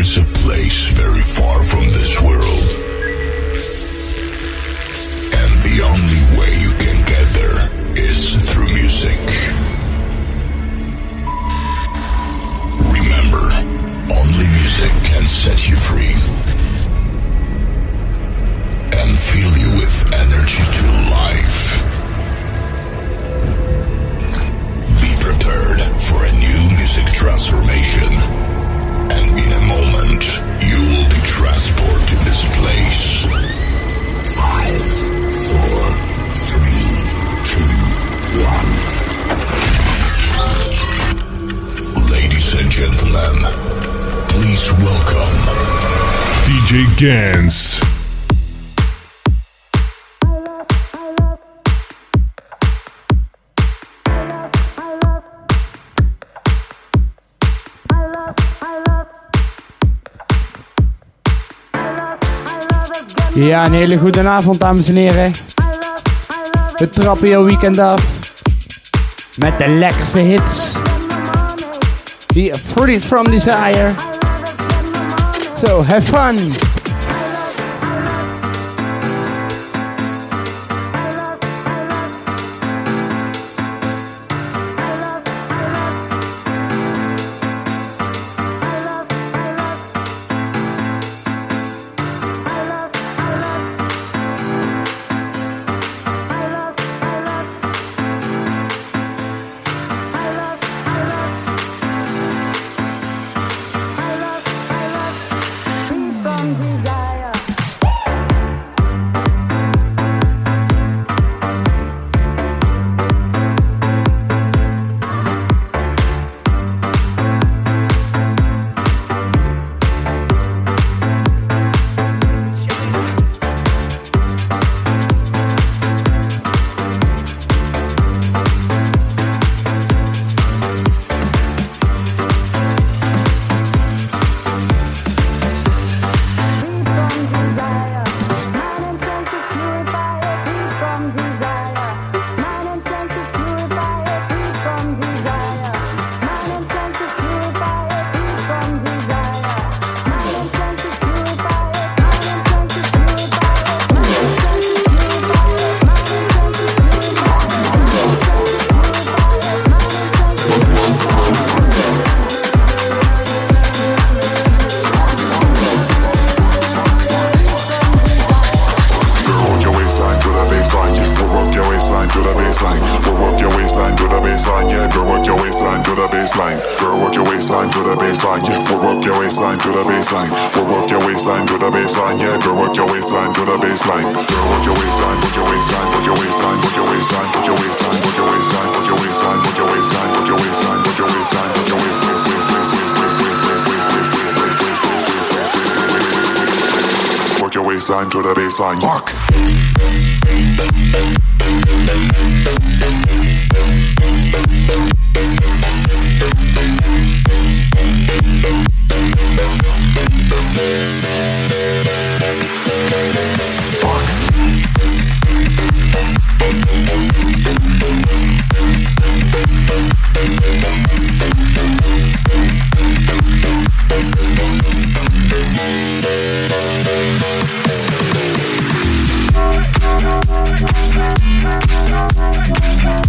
is a place very far from this world. And the only way you can get there is through music. Remember, only music can set you free and fill you with energy to life. Be prepared for a new music transformation. Moment, you will be transported to this place. Five, four, three, two, one. Ladies and gentlemen, please welcome DJ Gans. Ja, een hele goede avond, dames en heren. We trappen jouw weekend af. Met de lekkerste hits. Die Free From Desire. So, have fun. baseline, to the baseline. Fuck. Thank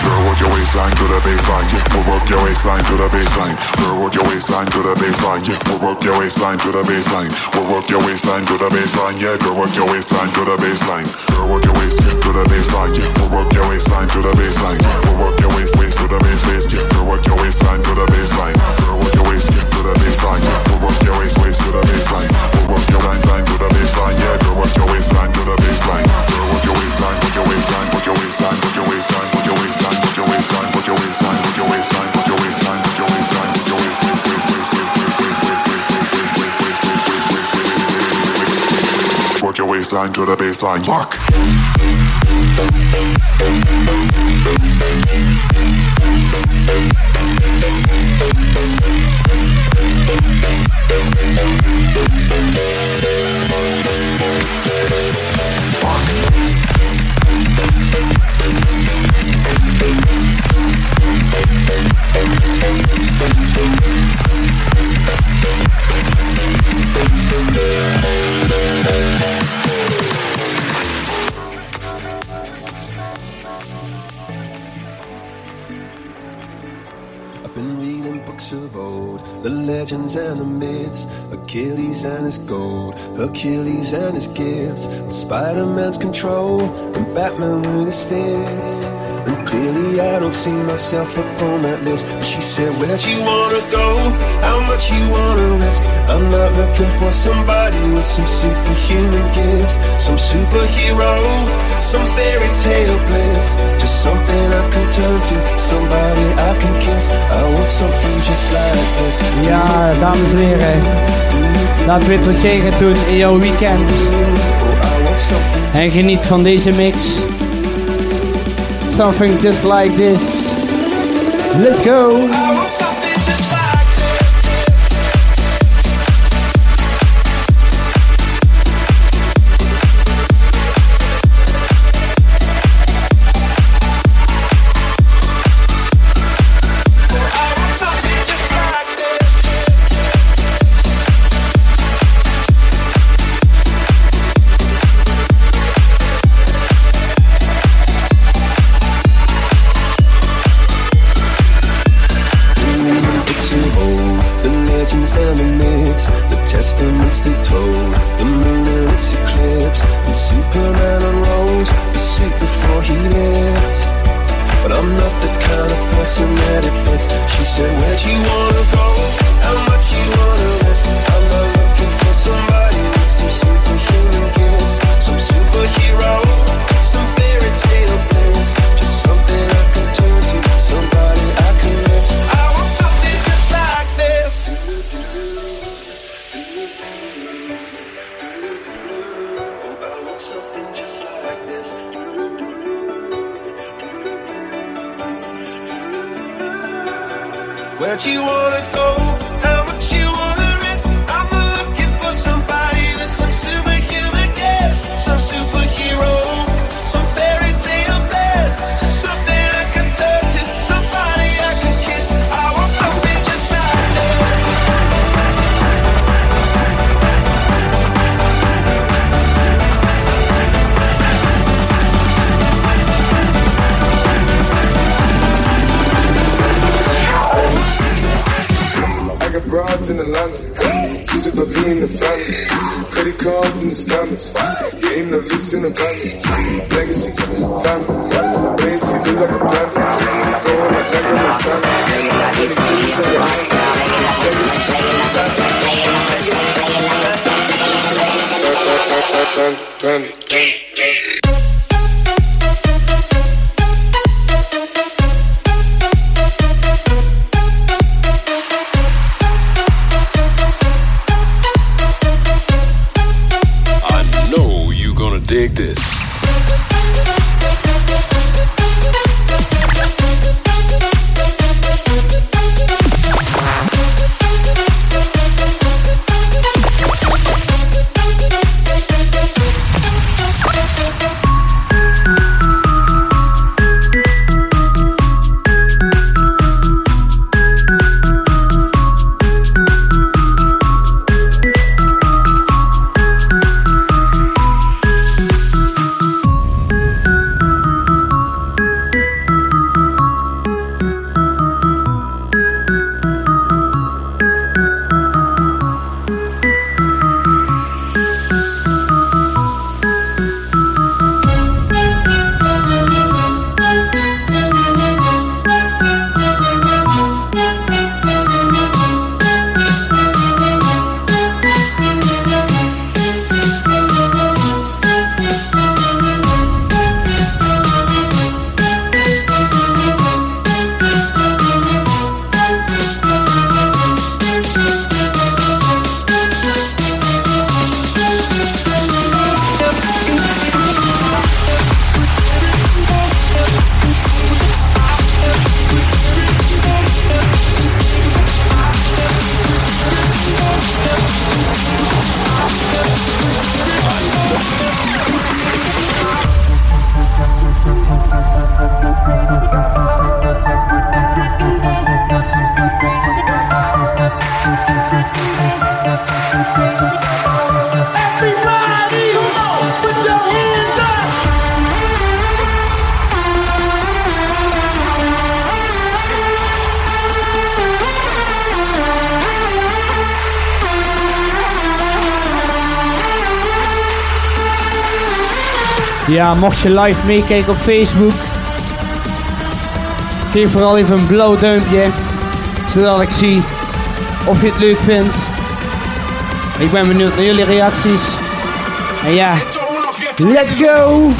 Girl, work your waistline to the baseline, yeah. We'll work your waistline to the baseline. Girl, work your waistline to the baseline, yeah. We'll work your waistline to the baseline. We'll work your waistline to the baseline, yeah. Girl, work your waistline to the baseline. Girl, work your waist to the baseline, yeah. We'll work your waistline to the baseline. We'll work your waist waist to the base waist, yeah. Girl, work your waistline to the baseline. Girl, work your waist baseline, yeah. Work your waist waist to the baseline. We'll work your line line to the baseline, yeah. Girl, work your waistline to the baseline. Girl, work your waistline, work your waistline, work your waistline, work your waistline, work your waistline, work your waistline, work your waistline, work your waistline, work your waistline, work your waistline, work your waist, waist, waist, waist, waist, waist, waist, waist, waist, waist, waist, waist, waist, waist, waist, waist, waist. Work your waistline to the baseline. Fuck. MUZIEK his gold, Achilles and his gifts, Spider Man's control, and Batman with his fists. And clearly I don't see myself up on that list. But she said, Where'd you wanna go? How much you wanna risk? I'm not looking for somebody with some superhuman gifts, some superhero, some fairy tale bliss. Something I can turn to, somebody I can kiss. I want something just like this. Ja, dames en heren. Laat weten wat jij gaat doen in jouw weekend. En geniet van deze mix. Something just like this. Let's go! Said what you want Ja, mocht je live meekijken op Facebook, geef vooral even een blauw duimpje, zodat ik zie of je het leuk vindt. Ik ben benieuwd naar jullie reacties. En ja, let's go!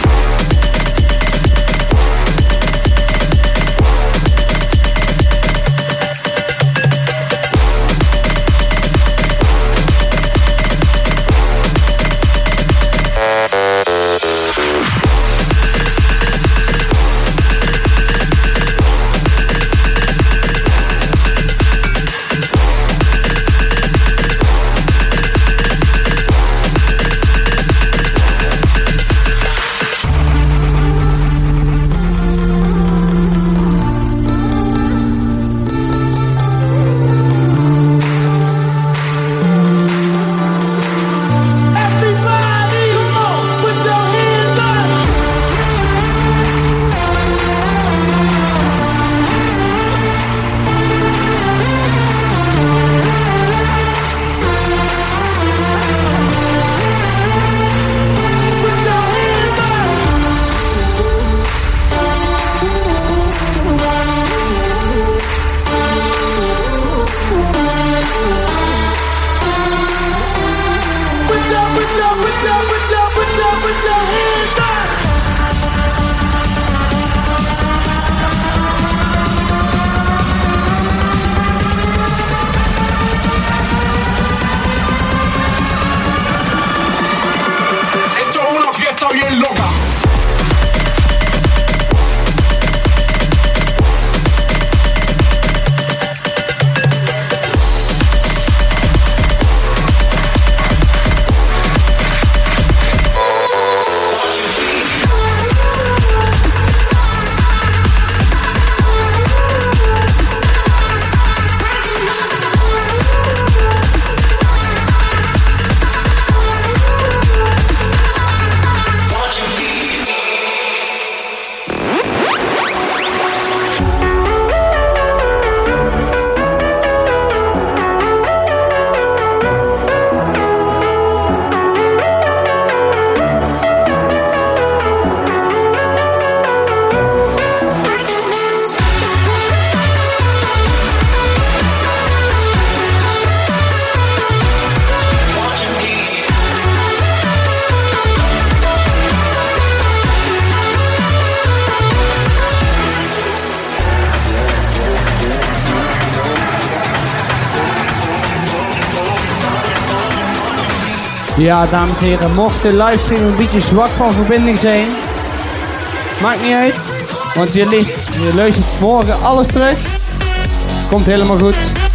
Ja, dames en heren, mocht de livestream een beetje zwak van verbinding zijn, maakt niet uit, want je, je luistert morgen alles terug. Komt helemaal goed.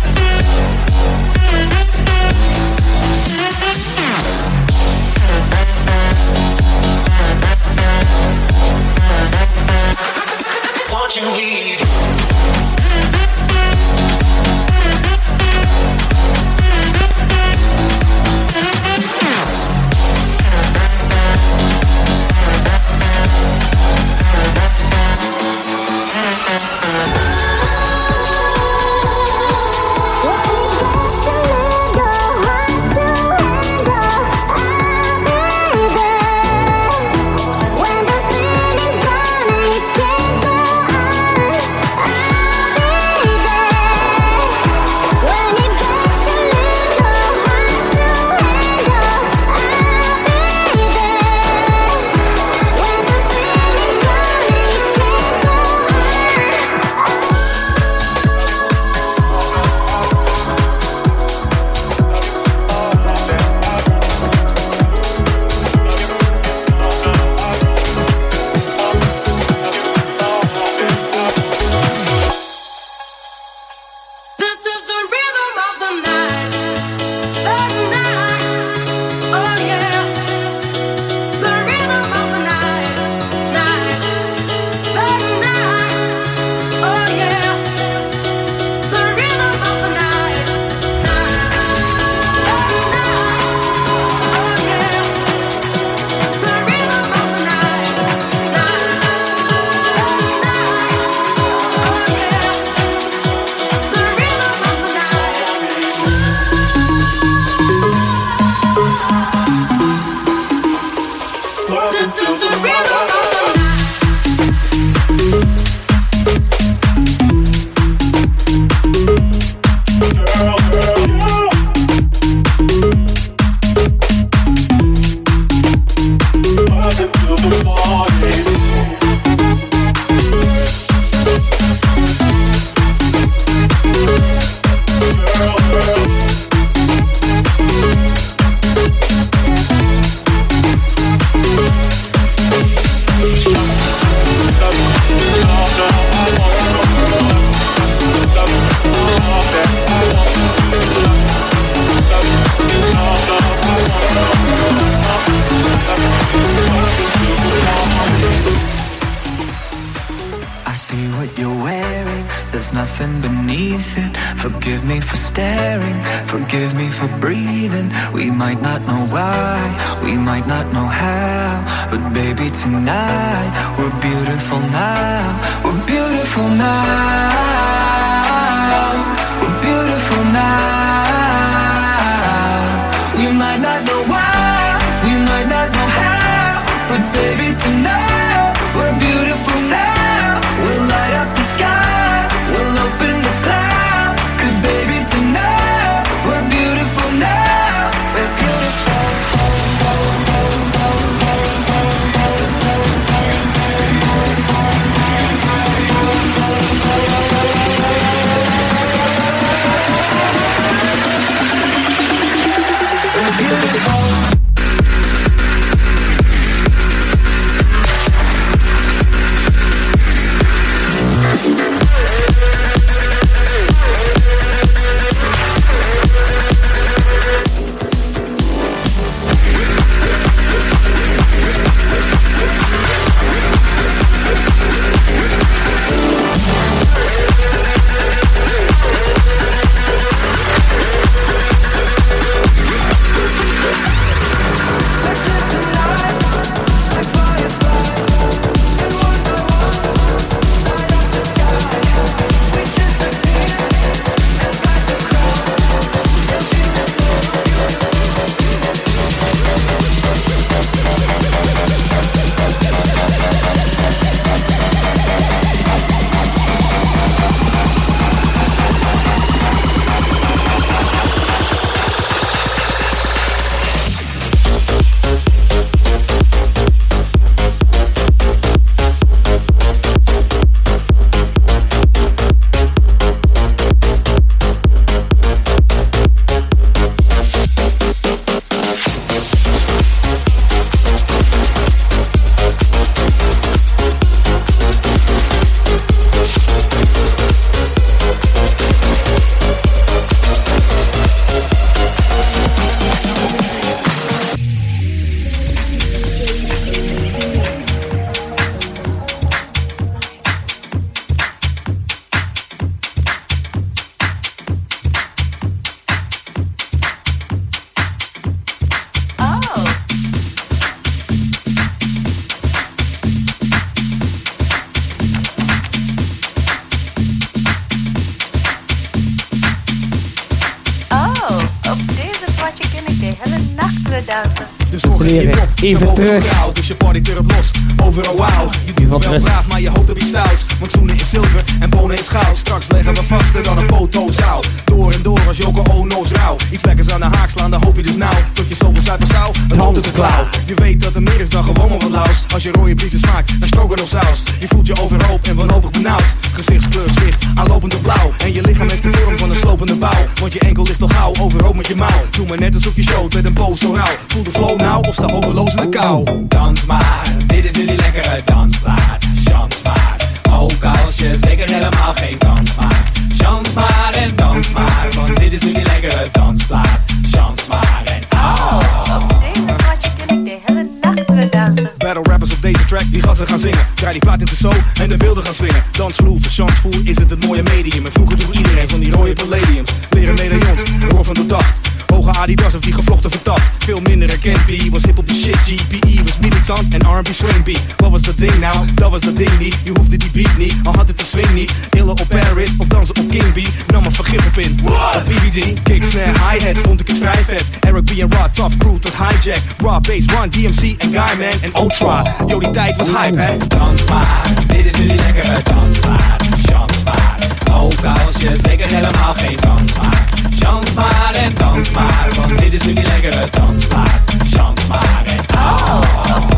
Even terug. Dus je party erop los. Overal wauw. Je doet wel braaf, maar je hoopt op je saus. Want zoenen is zilver en bonen is goud. Straks leggen we vaster dan een fotozaal. Door en door als een ono's rauw. Iets lekkers aan de haak slaan, dan hoop je dus nou. Tot je zoveel zuiver stouw, een hand is een klauw. Je weet dat er meer is dan gewoon maar wat laus. Als je rode briesen smaakt, dan stroken of saus. Je voelt je overhoop en wanhopig benauwd. Gezichtskleur zwicht, aanlopende blauw. En je lichaam heeft de vorm van een slopende bouw. Want je enkel ligt nog gauw, overhoop met je mouw. Doe maar net alsof je showt met een boos zo rauw. Voel de flow nou of sta hopeloos in de kou. Dans maar, dit is jullie lekkere dansplaat. Chans maar, ook als je zeker helemaal geen kans maakt. Chans maar en dans maar, want dit is jullie lekkere dansplaat. Chans maar en au. Op deze plaatje ik de hele nacht weer dansen. Battle rappers op deze track die gassen gaan zingen. Draai die plaat in de zo en de beelden gaan swingen. Dansvloer, verchansvoer is het het mooie medium. En vroeger droeg iedereen van die rode palladiums. Leren medaillons, van de dag. Hoge Adidas of die gevlochten vertapt. Veel minder herkend, B was hip op de shit. GPE was militant en R&B swing beat. Wat was dat ding nou? Dat was dat ding niet. Je hoefde die beat niet, al had het de swing niet. Hillen op Paris of dansen op King B. Nam maar vergif op in. Op BBD, kick, snare, hi-hat vond ik het vrij vet. Eric B en Rod, tough crew tot hijack. Raw bass, Run, DMC en Guyman en Ultra. Yo, die tijd was hype, hè? Dans maar, dit is jullie lekkere dansplaat. Chans maar, ook als je zeker helemaal geen maakt. Chans maar en dans maar, want dit is jullie lekkere dansplaat. Chans maar en au.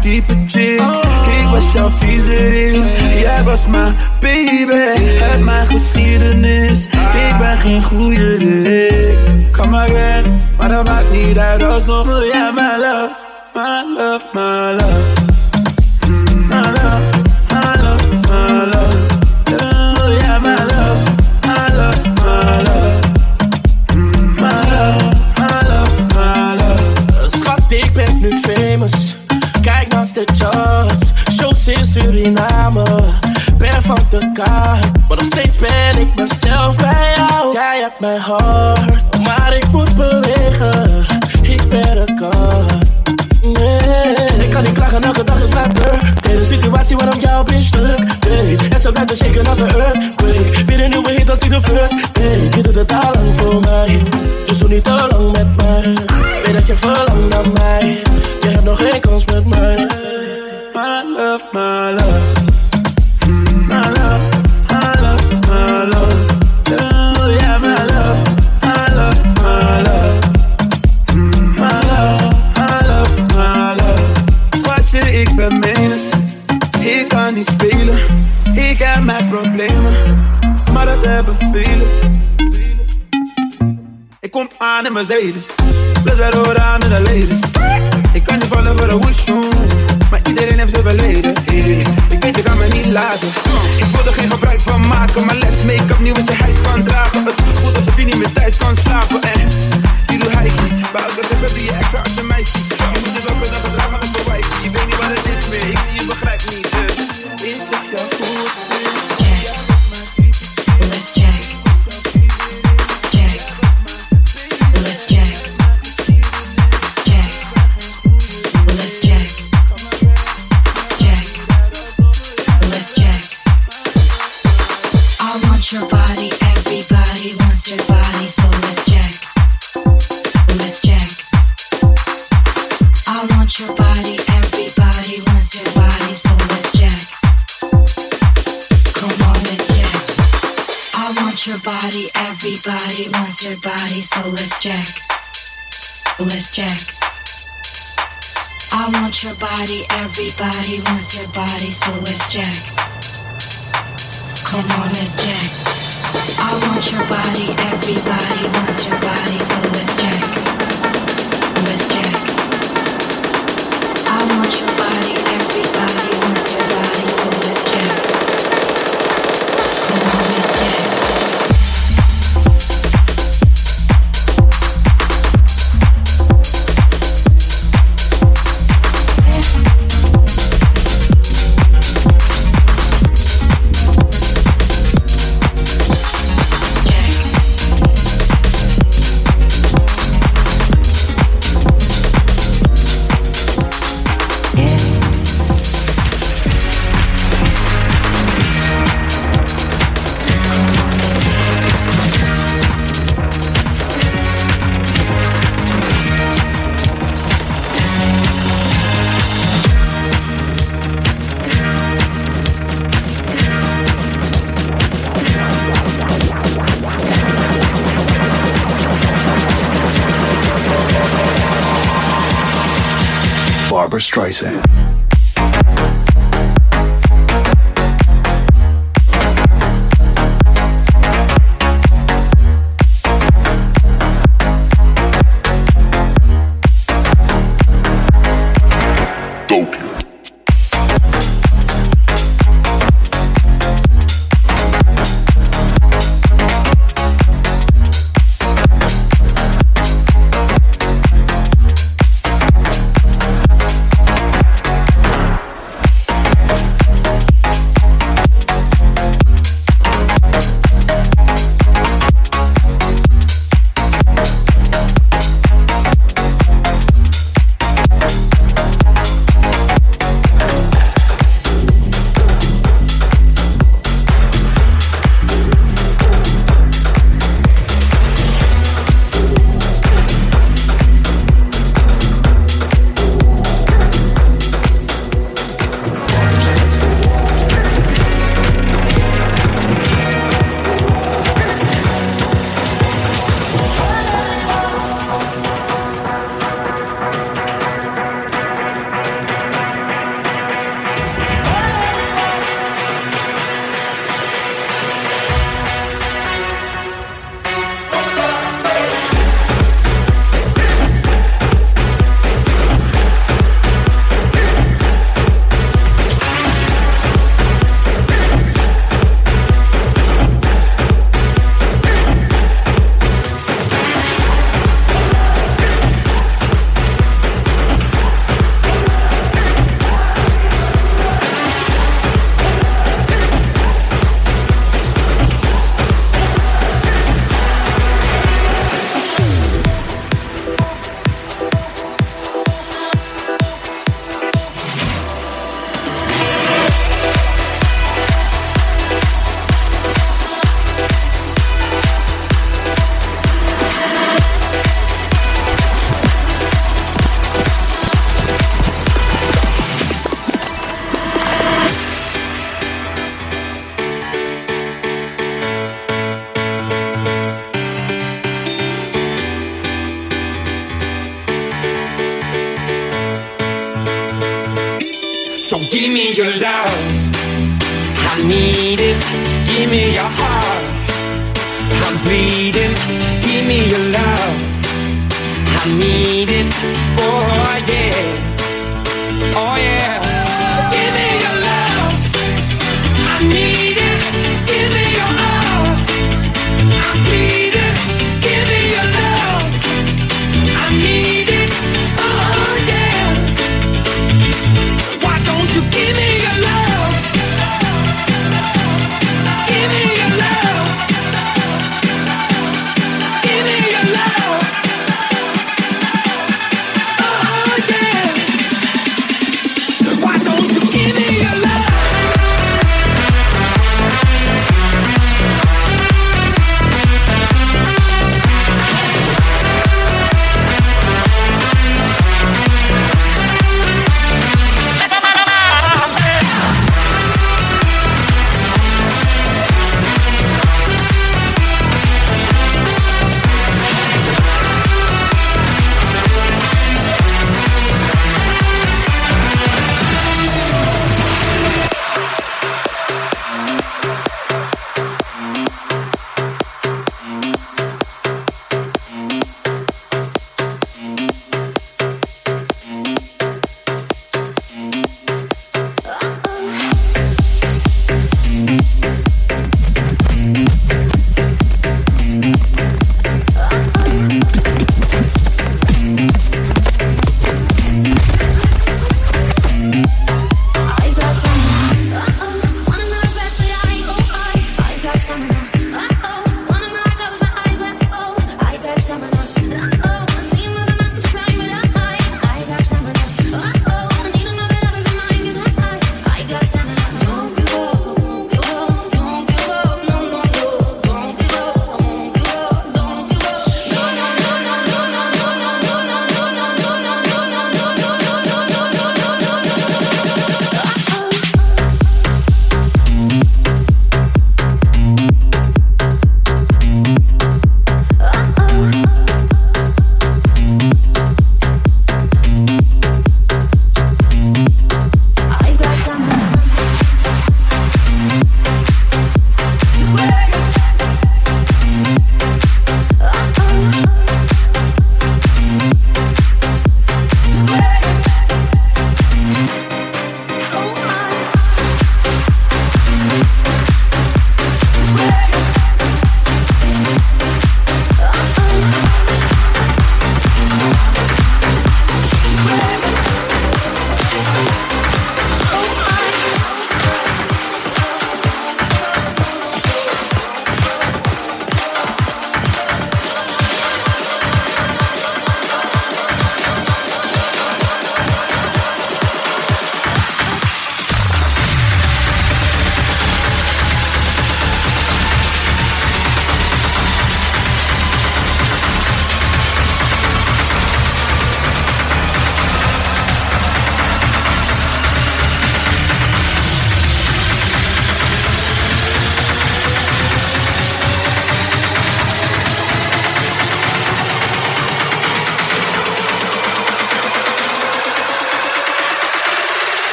mijn chick. Ik was jouw vieze ring, jij was mijn baby. Uit mijn geschiedenis, ik ben geen goede Kom maar again, maar dat maakt niet uit alsnog te shaken als een earthquake. Weer een nieuwe hit als ik de first take. Je doet het al lang voor mij, dus doe niet te lang met mij. Weet dat je verlangt ladies. jack. Let's jack. I want your body, everybody wants your body, so let's jack. Come on, let's jack. I want your body, everybody wants your body, so let's jack. Streisand.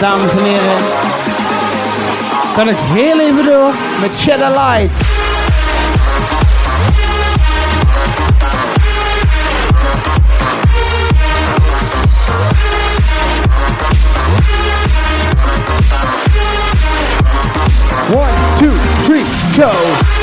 dames en heren, kan ik heel even door met Shadow Light. One, two, three, go!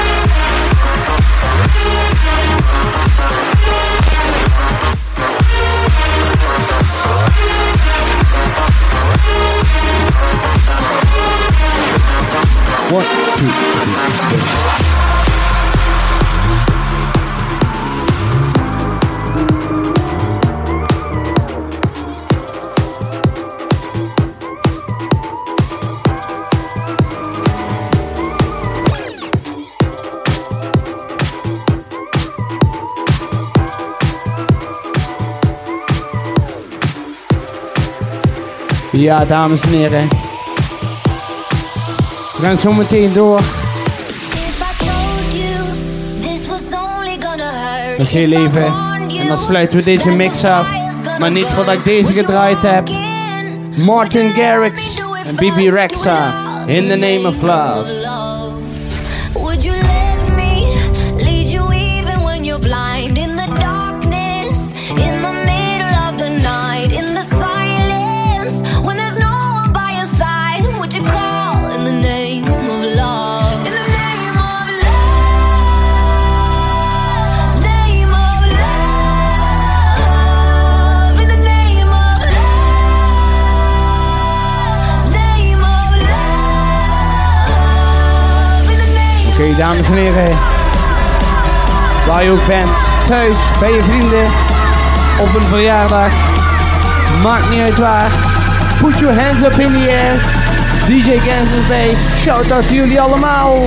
Ja, dames en heren. We gaan zo meteen door. Nog heel even. En dan sluiten we deze mix af. Maar niet voordat ik deze gedraaid heb. Martin Garrix en Bibi Rexa. In the name of love. Oké, dames en heren. Waar je ook bent. Thuis, bij je vrienden. Op een verjaardag. Maakt niet uit waar. Put your hands up in the air. DJ Gans is mee. Shout out jullie allemaal.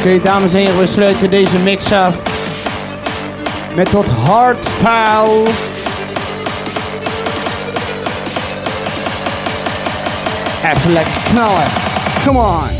Oké, dames en heren, we sluiten deze mix af met tot hardstyle. Even lekker knallen. Come on.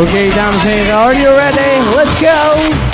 Oké, dames en heren, are you ready? Let's go!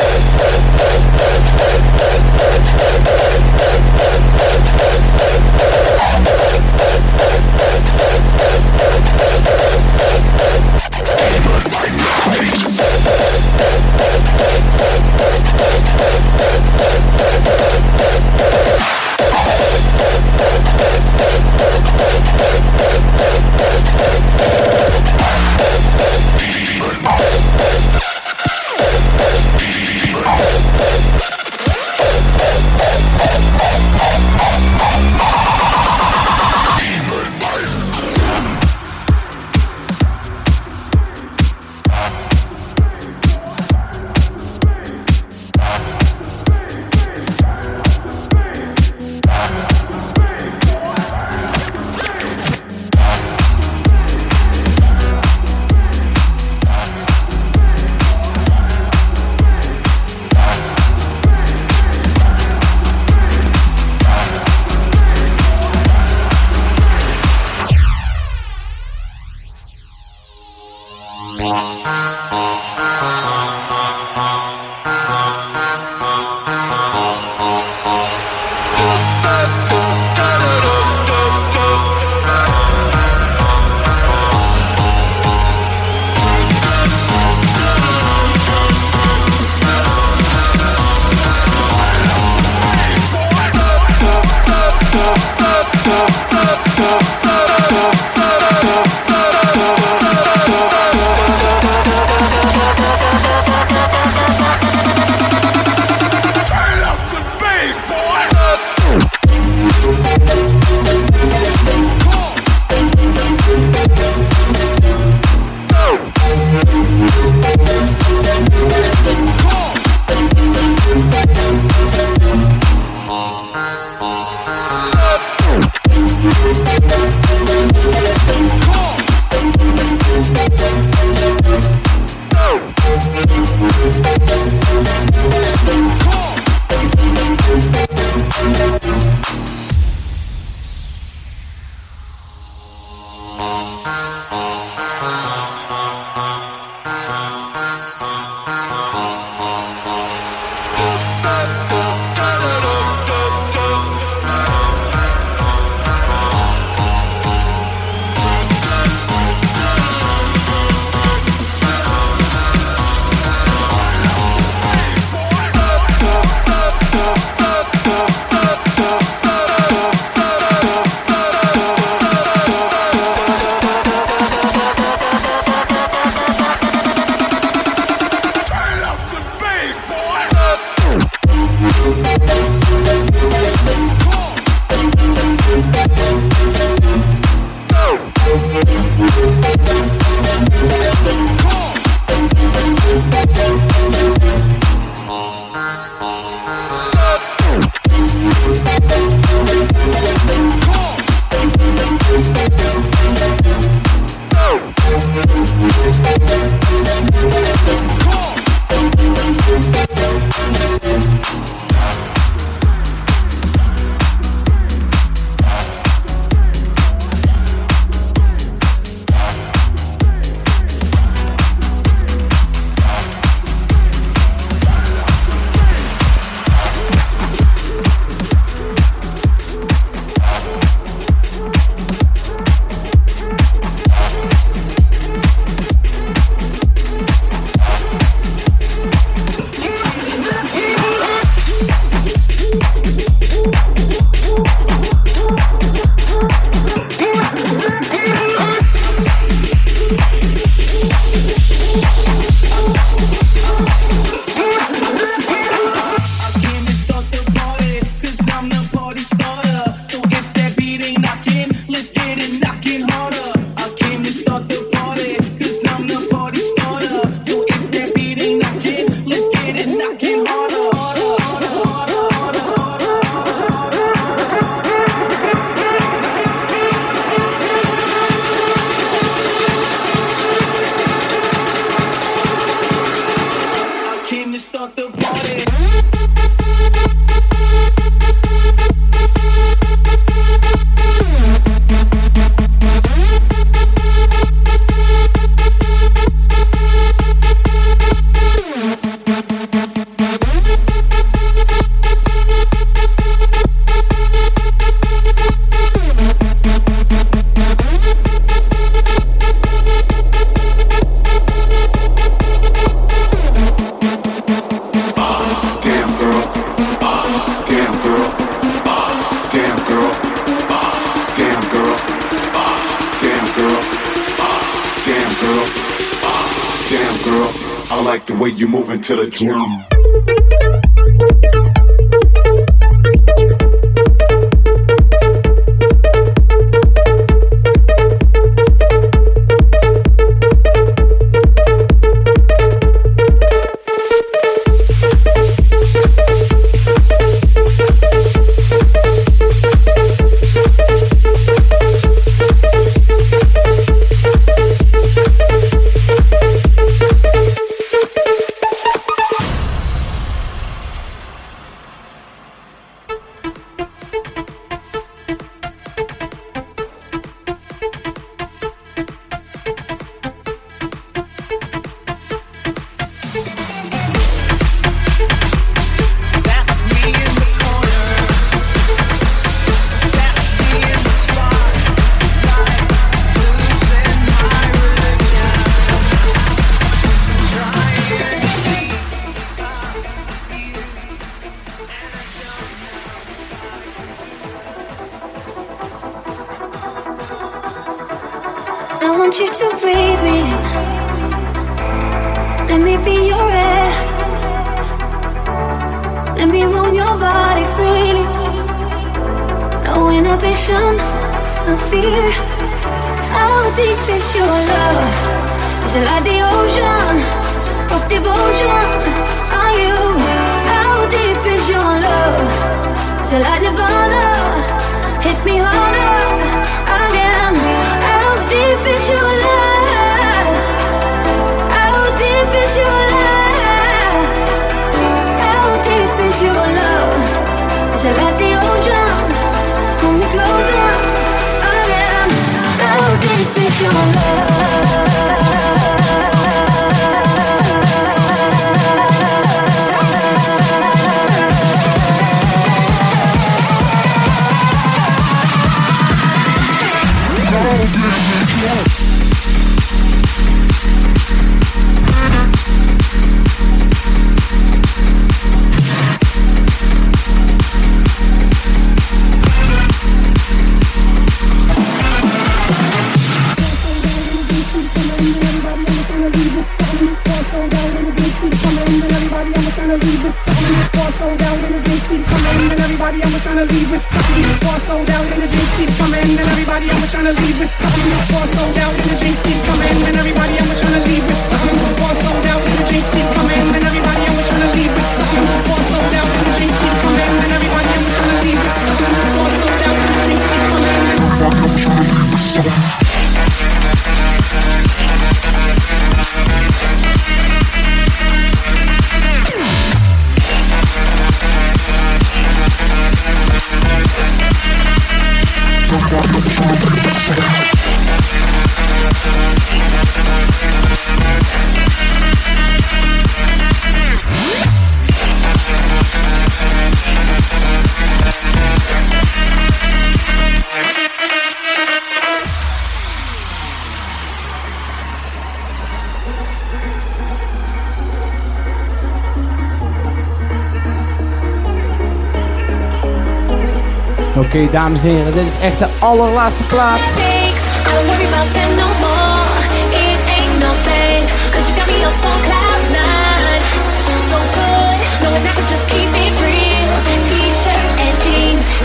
to the drum.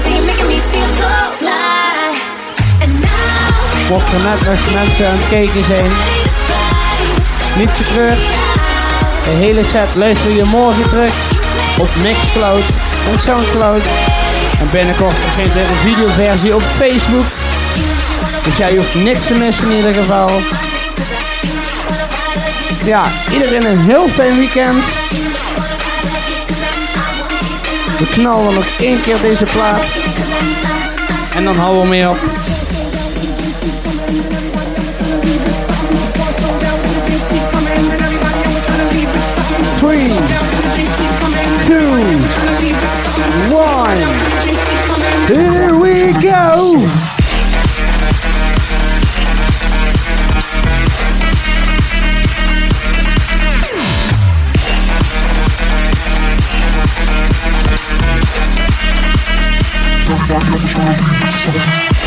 See you making me feel so fly. And now, Mocht er net nog mensen aan het kijken zijn, niet getreurd. De hele set luister je morgen terug op Mixcloud en Soundcloud. En binnenkort begint er een videoversie op Facebook. Dus jij hoeft niks te missen in ieder geval. Ja, iedereen een heel fijn weekend. We knallen nog één keer deze plaat. En dan houden we mee op. Three, two, one. Here we go. Everybody on the show,